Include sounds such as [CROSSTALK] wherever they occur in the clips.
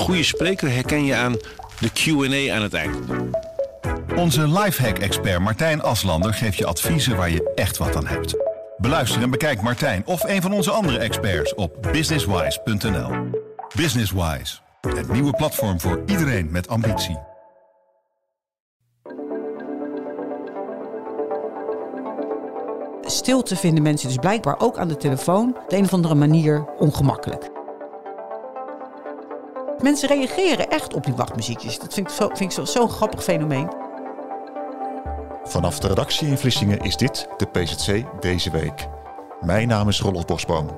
goede spreker herken je aan de Q&A aan het eind. Onze lifehack-expert Martijn Aslander geeft je adviezen waar je echt wat aan hebt. Beluister en bekijk Martijn of een van onze andere experts op businesswise.nl. Businesswise, het nieuwe platform voor iedereen met ambitie. Stilte vinden mensen dus blijkbaar ook aan de telefoon op de een of andere manier ongemakkelijk. Mensen reageren echt op die wachtmuziekjes. Dat vind ik zo'n vind ik zo, grappig fenomeen. Vanaf de redactie in Vlissingen is dit de PZC deze week. Mijn naam is Rolf Bosboom.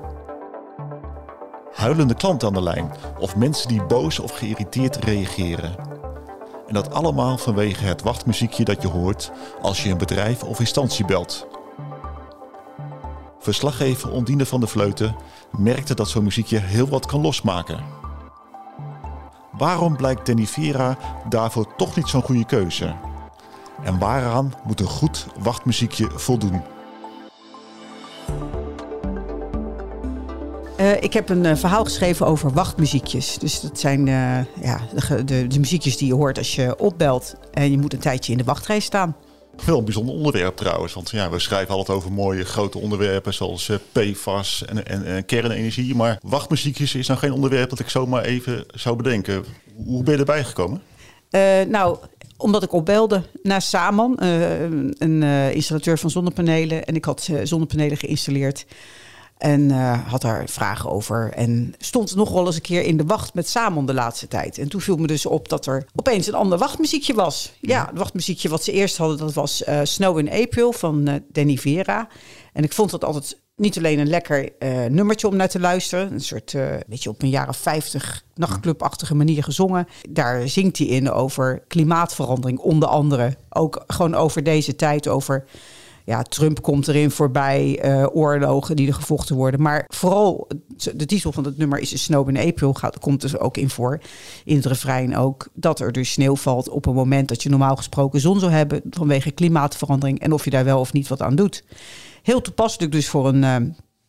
Huilende klanten aan de lijn of mensen die boos of geïrriteerd reageren. En dat allemaal vanwege het wachtmuziekje dat je hoort als je een bedrijf of instantie belt. Verslaggever Ondine van de Vleuten merkte dat zo'n muziekje heel wat kan losmaken. Waarom blijkt Danny Vera daarvoor toch niet zo'n goede keuze? En waaraan moet een goed wachtmuziekje voldoen? Uh, ik heb een uh, verhaal geschreven over wachtmuziekjes. Dus dat zijn uh, ja, de, de, de, muziekjes die je hoort als je opbelt en je moet een tijdje in de wachtrij staan. Wel een bijzonder onderwerp trouwens. Want ja, we schrijven altijd over mooie grote onderwerpen zoals PFAS en, en, en, kernenergie. Maar wachtmuziekjes is nou geen onderwerp dat ik zomaar even zou bedenken. Hoe ben je erbij gekomen? nou, omdat ik opbelde naar Saman, een installateur van zonnepanelen. En ik had zonnepanelen geïnstalleerd. En uh, had daar vragen over. En stond nog wel eens een keer in de wacht met Samon de laatste tijd. En toen viel me dus op dat er opeens een ander wachtmuziekje was. Ja, het wachtmuziekje wat ze eerst hadden, dat was uh, Snow in April van uh, Danny Vera. En ik vond dat altijd niet alleen een lekker nummertje om naar te luisteren. Een soort, weet je, op een jaren 50 nachtclubachtige manier gezongen. Daar zingt hij in over klimaatverandering, onder andere. Ook gewoon over deze tijd, over ja, Trump komt erin voorbij, uh, oorlogen die er gevochten worden. Maar vooral de titel van het nummer is een Snow in April. Gaat, komt dus ook in voor. In het refrein ook. Dat er dus sneeuw valt op een moment dat je normaal gesproken zon zou hebben. Vanwege klimaatverandering. En of je daar wel of niet wat aan doet. Heel toepasselijk dus voor een, uh,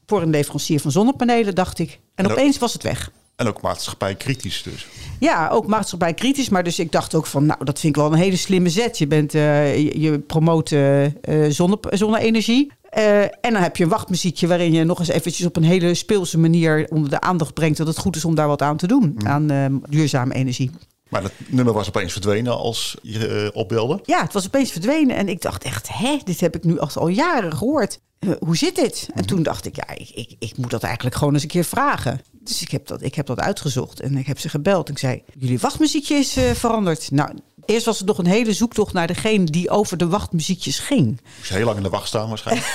voor een leverancier van zonnepanelen, dacht ik. En, en opeens was het weg. En ook maatschappij kritisch dus. Ja, ook maatschappij kritisch. Maar dus ik dacht ook van, nou, dat vind ik wel een hele slimme zet. Je, bent, uh, je, je, promoot uh, zonne, zonne-energie. Uh, en dan heb je een wachtmuziekje waarin je nog eens eventjes op een hele speelse manier onder de aandacht brengt dat het goed is om daar wat aan te doen. Mm. Aan duurzame energie. Maar dat nummer was opeens verdwenen als je opbelde? Ja, het was opeens verdwenen. En ik dacht echt, hè, dit heb ik nu al jaren gehoord. hoe zit dit? En toen dacht ik, ja, ik, ik, ik moet dat eigenlijk gewoon eens een keer vragen. Dus ik heb, dat, ik heb dat uitgezocht en ik heb ze gebeld. Ik zei, jullie wachtmuziekje is uh, veranderd. Nou, eerst was het nog een hele zoektocht naar degene die over de wachtmuziekjes ging. Moest heel lang in de wacht staan waarschijnlijk.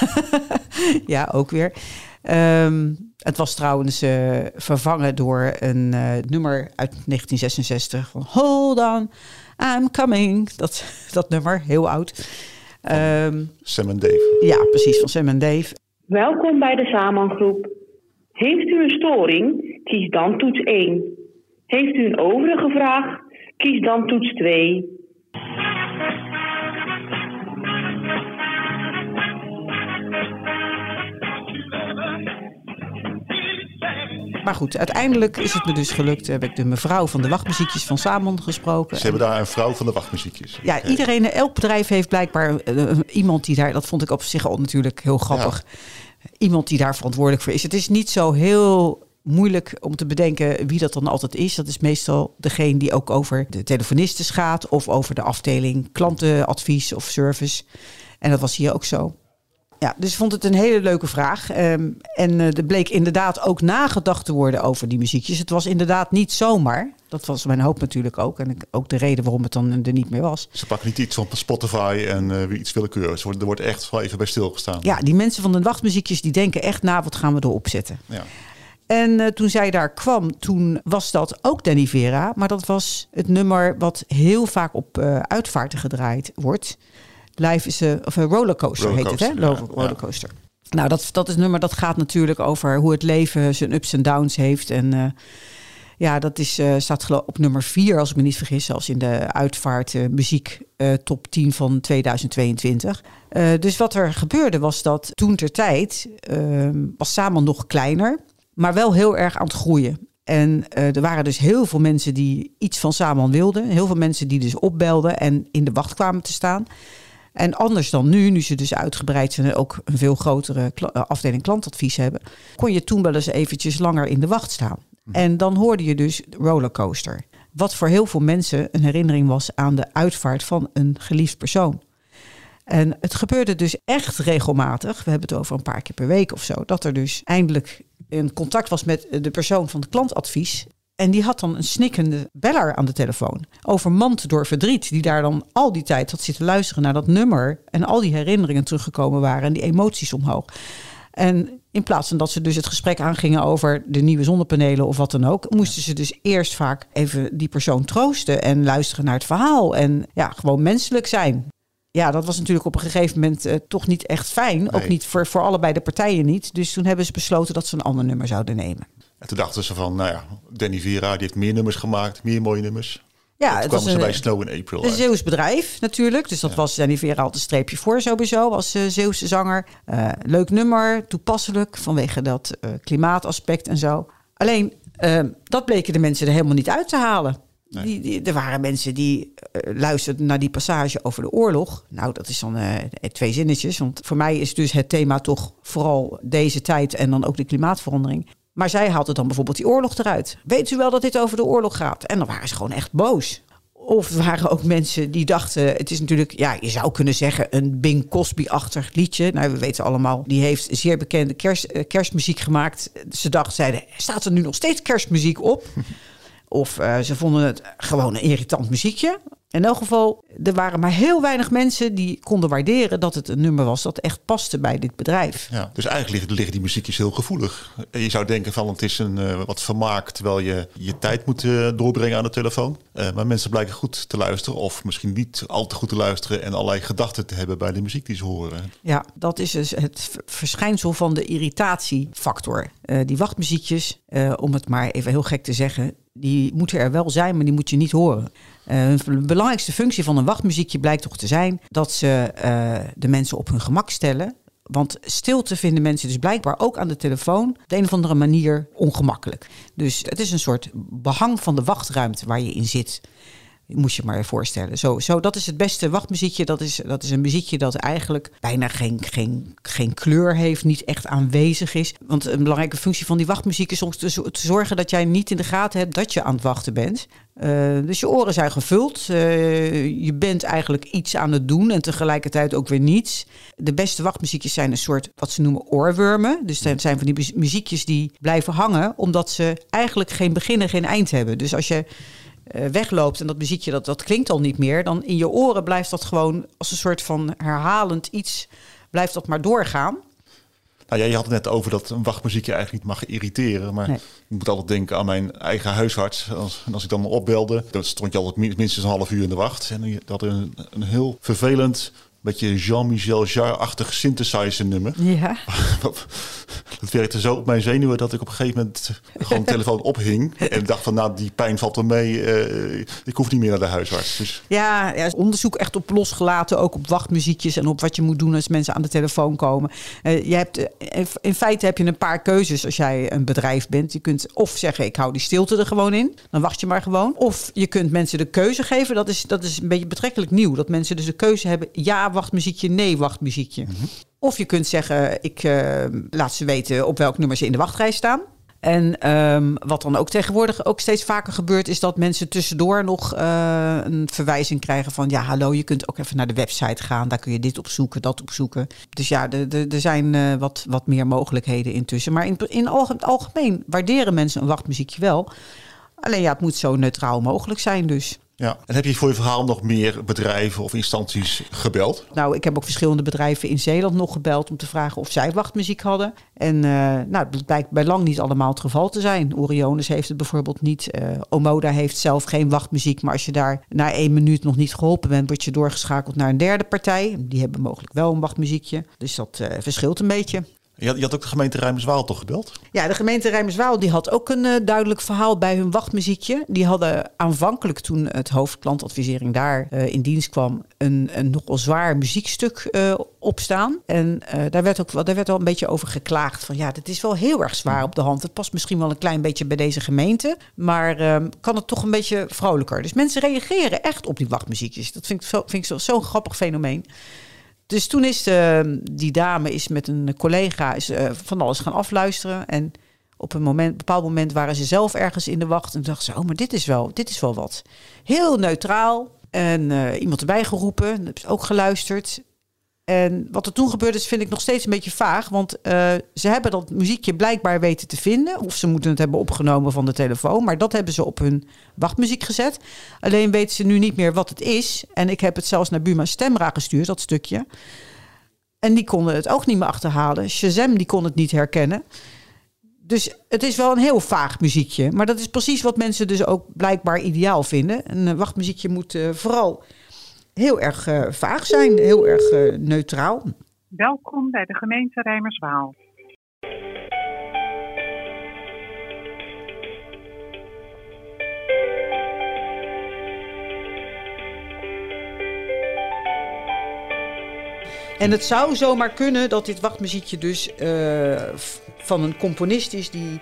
[LAUGHS] ja, ook weer. Um, het was trouwens uh, vervangen door een uh, nummer uit 1966 van Hold on, I'm coming. Dat, [LAUGHS] dat nummer, heel oud. Um, Sam en Dave. Ja, precies, van Sam en Dave. Welkom bij de Samangroep. Heeft u een storing? Kies dan toets 1. Heeft u een overige vraag? Kies dan toets 2. Maar goed, uiteindelijk is het me dus gelukt. Heb ik de mevrouw van de wachtmuziekjes van Samon gesproken. Ze hebben daar een vrouw van de wachtmuziekjes. Ja, iedereen, elk bedrijf heeft blijkbaar uh, iemand die daar... Dat vond ik op zich al natuurlijk heel grappig. Ja iemand die daar verantwoordelijk voor is. Het is niet zo heel moeilijk om te bedenken wie dat dan altijd is. Dat is meestal degene die ook over de telefonisten gaat of over de afdeling klantenadvies of service. En dat was hier ook zo. Ja, dus ik vond het een hele leuke vraag. Um, en uh, er bleek inderdaad ook nagedacht te worden over die muziekjes. Het was inderdaad niet zomaar. Dat was mijn hoop natuurlijk ook. En ook de reden waarom het dan er niet meer was. Ze pakken niet iets van Spotify en uh, iets willekeurigs. Er wordt echt wel even bij stilgestaan. Ja, die mensen van de wachtmuziekjes die denken echt na, wat gaan we erop zetten. Ja. En uh, toen zij daar kwam, toen was dat ook Danny Vera. Maar dat was het nummer wat heel vaak op uh, uitvaarten gedraaid wordt. Life is a, of een rollercoaster, rollercoaster heet het, hè? Ja, rollercoaster. Ja. Nou, dat, dat is een nummer dat gaat natuurlijk over hoe het leven zijn ups en downs heeft. En uh, ja, dat is, uh, staat op nummer 4, als ik me niet vergis, zelfs in de uitvaart uh, muziek top 10 van 2022. dus wat er gebeurde was dat toen ter tijd ehm, was Samen nog kleiner, maar wel heel erg aan het groeien. En eh, er waren dus heel veel mensen die iets van Saman wilden. Heel veel mensen die dus opbelden en in de wacht kwamen te staan. En anders dan nu, nu ze dus uitgebreid zijn en ook een veel grotere kla- eh, afdeling klantadvies hebben, kon je toen wel eens eventjes langer in de wacht staan. En dan hoorde je dus rollercoaster. Wat voor heel veel mensen een herinnering was aan de uitvaart van een geliefd persoon. En het gebeurde dus echt regelmatig. We hebben het over een paar keer per week of zo. Dat er dus eindelijk een contact was met de persoon van het klantadvies. En die had dan een snikkende beller aan de telefoon. Overmand door verdriet. Die daar dan al die tijd had zitten luisteren naar dat nummer. En al die herinneringen teruggekomen waren. En die emoties omhoog. En in plaats van dat ze dus het gesprek aangingen over de nieuwe zonnepanelen of wat dan ook, moesten ze dus eerst vaak even die persoon troosten en luisteren naar het verhaal. En ja, gewoon menselijk zijn. Ja, dat was natuurlijk op een gegeven moment eh, toch niet echt fijn. Ook niet voor, voor allebei de partijen niet. Dus toen hebben ze besloten dat ze een ander nummer zouden nemen. En toen dachten ze van, nou ja, Danny Vera die heeft meer nummers gemaakt, meer mooie nummers. Ja, toen het was kwamen ze een, bij Snow in April een uit. Zeeuws bedrijf natuurlijk. Dus dat was Danny Vera altijd een streepje voor sowieso als uh, Zeeuwse zanger. Uh, leuk nummer, toepasselijk vanwege dat uh, klimaataspect en zo. Alleen, uh, dat bleken de mensen er helemaal niet uit te halen. Nee. Die, die, er waren mensen die uh, luisterden naar die passage over de oorlog. Nou, dat is dan uh, twee zinnetjes. Want voor mij is dus het thema toch vooral deze tijd en dan ook de klimaatverandering. Maar zij haalden dan bijvoorbeeld die oorlog eruit. Weet u wel dat dit over de oorlog gaat? En dan waren ze gewoon echt boos. Of waren ook mensen die dachten, het is natuurlijk, ja, je zou kunnen zeggen een Bing Cosby-achtig liedje. Nou, we weten allemaal, die heeft zeer bekende uh, kerstmuziek gemaakt. Ze dachten, zeiden, staat er nu nog steeds kerstmuziek op? [LAUGHS] Of uh, ze vonden het gewoon een irritant muziekje. In elk geval, er waren maar heel weinig mensen die konden waarderen dat het een nummer was dat echt paste bij dit bedrijf. Ja, dus eigenlijk liggen, liggen die muziekjes heel gevoelig. Je zou denken van het is een uh, wat vermaak terwijl je je tijd moet uh, doorbrengen aan de telefoon. Uh, maar mensen blijken goed te luisteren of misschien niet al te goed te luisteren en allerlei gedachten te hebben bij de muziek die ze horen. Ja, dat is dus het verschijnsel van de irritatiefactor. Die wachtmuziekjes, om het maar even heel gek te zeggen, die moeten er wel zijn, maar die moet je niet horen. Uh, de belangrijkste functie van een wachtmuziekje blijkt toch te zijn dat ze uh, de mensen op hun gemak stellen. Want stilte vinden mensen dus blijkbaar ook aan de telefoon op de een of andere manier ongemakkelijk. Dus het is een soort behang van de wachtruimte waar je in zit. Moest je maar voorstellen. Zo, zo, dat is het beste wachtmuziekje. Dat is, dat is een muziekje dat eigenlijk bijna geen, geen, geen kleur heeft, niet echt aanwezig is. Want een belangrijke functie van die wachtmuziek is soms te, zorgen dat jij niet in de gaten hebt dat je aan het wachten bent. Uh, dus je oren zijn gevuld. Uh, je bent eigenlijk iets aan het doen en tegelijkertijd ook weer niets. De beste wachtmuziekjes zijn een soort wat ze noemen oorwormen. Dus dat zijn van die muziekjes die blijven hangen, omdat ze eigenlijk geen begin en geen eind hebben. Dus als je wegloopt en dat muziekje dat, dat klinkt al niet meer, dan in je oren blijft dat gewoon als een soort van herhalend iets, blijft dat maar doorgaan. Nou ja, je had het net over dat een wachtmuziekje eigenlijk niet mag irriteren. Maar nee. ik moet altijd denken aan mijn eigen huisarts. Als, en als ik dan opbelde, dan stond je altijd minstens een half uur in de wacht. En dat een, een heel vervelend, beetje Jean-Michel Jarre-achtig synthesizer nummer. Ja. [LAUGHS] dat werkte zo op mijn zenuwen dat ik op een gegeven moment gewoon de telefoon ophing. En dacht van, nou, die pijn valt wel mee. Uh, ik hoef niet meer naar de huisarts. Dus. Ja, ja, onderzoek echt op losgelaten. Ook op wachtmuziekjes en op wat je moet doen als mensen aan de telefoon komen. Uh, je hebt, uh, in feite heb je een paar keuzes als jij een bedrijf bent. Je kunt of zeggen, ik hou die stilte er gewoon in. Dan wacht je maar gewoon. Of je kunt mensen de keuze geven. Dat is, dat is een beetje betrekkelijk nieuw. Dat mensen dus de keuze hebben, ja, wachtmuziekje, nee, wachtmuziekje. Mm -hmm. Of je kunt zeggen, ik uh, laat ze weten op welk nummer ze in de wachtrij staan. En um, wat dan ook tegenwoordig ook steeds vaker gebeurt, is dat mensen tussendoor nog uh, een verwijzing krijgen van ja, hallo, je kunt ook even naar de website gaan, daar kun je dit opzoeken, dat opzoeken. Dus ja, er zijn uh, wat, wat meer mogelijkheden intussen. Maar in, in het algemeen waarderen mensen een wachtmuziekje wel. Alleen ja, het moet zo neutraal mogelijk zijn dus. Ja. En heb je voor je verhaal nog meer bedrijven of instanties gebeld? Nou, ik heb ook verschillende bedrijven in Zeeland nog gebeld om te vragen of zij wachtmuziek hadden. En uh, nou, het blijkt bij lang niet allemaal het geval te zijn. Orionis heeft het bijvoorbeeld niet. Uh, Omoda heeft zelf geen wachtmuziek. Maar als je daar na één minuut nog niet geholpen bent, word je doorgeschakeld naar een derde partij. Die hebben mogelijk wel een wachtmuziekje. Dus dat uh, verschilt een beetje. Je had, had ook de gemeente Rijmerswaal toch gebeld? Ja, de gemeente Rijmerswaal die had ook een uh, duidelijk verhaal bij hun wachtmuziekje. Die hadden aanvankelijk toen het hoofdklantadvisering daar uh, in dienst kwam... een, een nogal zwaar muziekstuk uh, opstaan. En daar, werd ook, daar werd wel een beetje over geklaagd. Van ja, dit is wel heel erg zwaar op de hand. Het past misschien wel een klein beetje bij deze gemeente. Maar ehm, kan het toch een beetje vrolijker. Dus mensen reageren echt op die wachtmuziekjes. Dat vind ik, zo, vind zo'n zo grappig fenomeen. Dus toen is de, die dame is met een collega is, uh, van alles gaan afluisteren. En op een moment, bepaald moment waren ze zelf ergens in de wacht. En dachten ze, oh, maar dit is wel, dit is wel wat. Heel neutraal. En uh, iemand erbij geroepen. Ook geluisterd. En wat er toen gebeurde is, vind ik nog steeds een beetje vaag. Want uh, ze hebben dat muziekje blijkbaar weten te vinden. Of ze moeten het hebben opgenomen van de telefoon. Maar dat hebben ze op hun wachtmuziek gezet. Alleen weten ze nu niet meer wat het is. En ik heb het zelfs naar Buma Stemra gestuurd, dat stukje. En die konden het ook niet meer achterhalen. Shazam die kon het niet herkennen. Dus het is wel een heel vaag muziekje. Maar dat is precies wat mensen dus ook blijkbaar ideaal vinden. Een wachtmuziekje moet uh, vooral heel erg uh, vaag zijn, heel erg uh, neutraal. Welkom bij de gemeente Rijmerswaal. En het zou zomaar kunnen dat dit wachtmuziekje dus uh, van een componist is die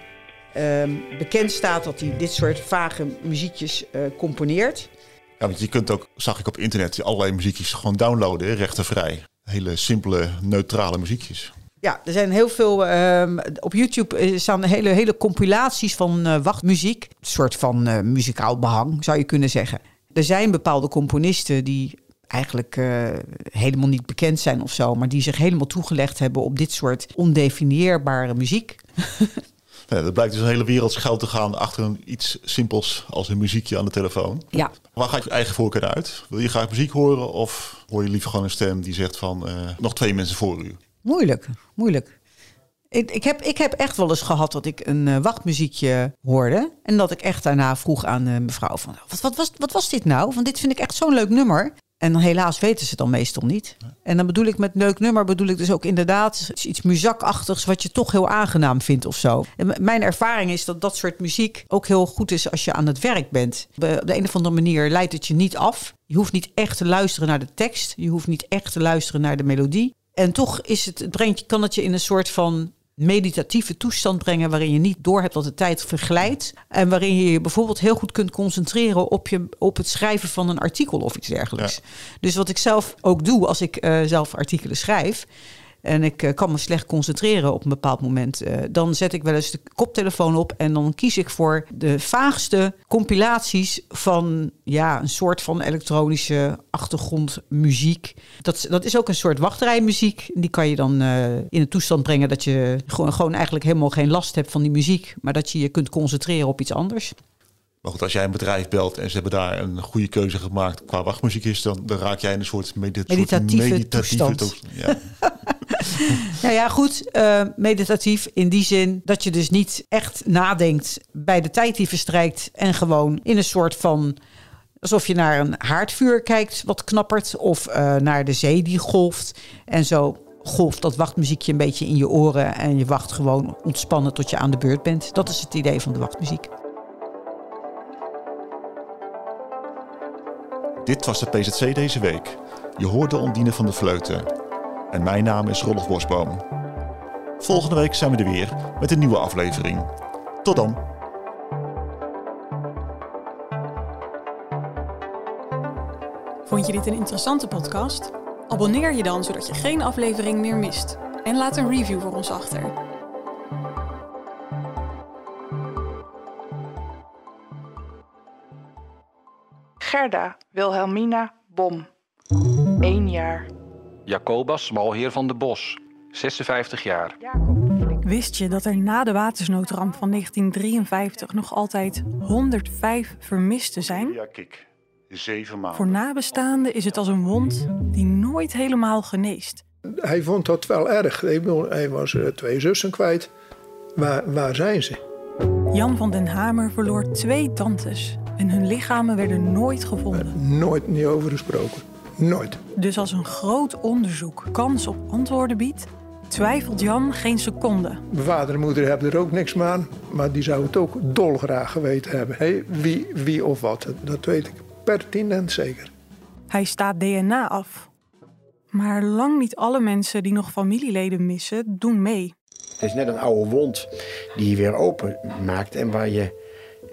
bekend staat dat hij dit soort vage muziekjes componeert. Ja, want je kunt ook, zag ik op internet, allerlei muziekjes gewoon downloaden, rechtenvrij. Hele simpele, neutrale muziekjes. Ja, er zijn heel veel. Um, op YouTube staan hele, hele compilaties van uh, wachtmuziek. Een soort van uh, muzikaal behang, zou je kunnen zeggen. Er zijn bepaalde componisten die eigenlijk helemaal niet bekend zijn of zo, maar die zich helemaal toegelegd hebben op dit soort ondefinieerbare muziek. [LAUGHS] Ja, er blijkt dus een hele wereld schuil te gaan achter een iets simpels als een muziekje aan de telefoon. Ja. Waar gaat je eigen voorkeur uit? Wil je graag muziek horen of hoor je liever gewoon een stem die zegt van uh, nog twee mensen voor u? Moeilijk, moeilijk. Ik, ik, heb, ik heb echt wel eens gehad dat ik een uh, wachtmuziekje hoorde. En dat ik echt daarna vroeg aan uh, mevrouw van... Wat, wat, was, wat was dit nou? Want dit vind ik echt zo'n leuk nummer. En helaas weten ze dan meestal niet. En dan bedoel ik met leuk nummer, bedoel ik dus ook inderdaad iets muzakachtigs wat je toch heel aangenaam vindt of zo. En mijn ervaring is dat dat soort muziek ook heel goed is als je aan het werk bent. Op de een of andere manier leidt het je niet af. Je hoeft niet echt te luisteren naar de tekst. Je hoeft niet echt te luisteren naar de melodie. En toch is het, het brengt, kan het je in een soort van meditatieve toestand brengen waarin je niet doorhebt dat de tijd verglijdt en waarin je je bijvoorbeeld heel goed kunt concentreren op, je, op het schrijven van een artikel of iets dergelijks. Ja. Dus wat ik zelf ook doe als ik uh, zelf artikelen schrijf, en ik uh, kan me slecht concentreren op een bepaald moment, uh, dan zet ik wel eens de koptelefoon op en dan kies ik voor de vaagste compilaties van ja, een soort van elektronische achtergrondmuziek. Dat, dat is ook een soort wachtrijmuziek. Die kan je dan uh, in een toestand brengen dat je gewoon, gewoon eigenlijk helemaal geen last hebt van die muziek, maar dat je je kunt concentreren op iets anders. Maar goed, als jij een bedrijf belt en ze hebben daar een goede keuze gemaakt qua wachtmuziek is, dan, dan raak jij in een soort medit meditatieve, soort meditatieve toestand. toestand. Ja. [LAUGHS] nou ja, goed. Uh, meditatief in die zin dat je dus niet echt nadenkt bij de tijd die verstrijkt en gewoon in een soort van alsof je naar een haardvuur kijkt wat knappert of uh, naar de zee die golft en zo golft dat wachtmuziekje een beetje in je oren en je wacht gewoon ontspannen tot je aan de beurt bent. Dat is het idee van de wachtmuziek. Dit was de PZC deze week. Je hoorde Ondine van de Vleuten. En mijn naam is Rolf Bosboom. Volgende week zijn we er weer met een nieuwe aflevering. Tot dan! Vond je dit een interessante podcast? Abonneer je dan zodat je geen aflevering meer mist. En laat een review voor ons achter. Gerda Wilhelmina Bom. 1 jaar. Jacobus Smalheer van de Bos. 56 jaar. Wist je dat er na de watersnoodramp van 1953 nog altijd 105 vermisten zijn? Ja, kijk. Zeven maanden. Voor nabestaanden is het als een wond die nooit helemaal geneest. Hij vond dat wel erg. Hij was uh, twee zussen kwijt. Waar, waar zijn ze? Jan van den Hamer verloor twee tantes en hun lichamen werden nooit gevonden. Nooit niet over gesproken. Nooit. Dus als een groot onderzoek kans op antwoorden biedt, twijfelt Jan geen seconde. Mijn vader en moeder hebben er ook niks aan, maar die zou het ook dolgraag geweten hebben. Hé, wie, wie of wat, dat weet ik pertinent zeker. Hij staat DNA af. Maar lang niet alle mensen die nog familieleden missen, doen mee. Het is net een oude wond die je weer open maakt en waar je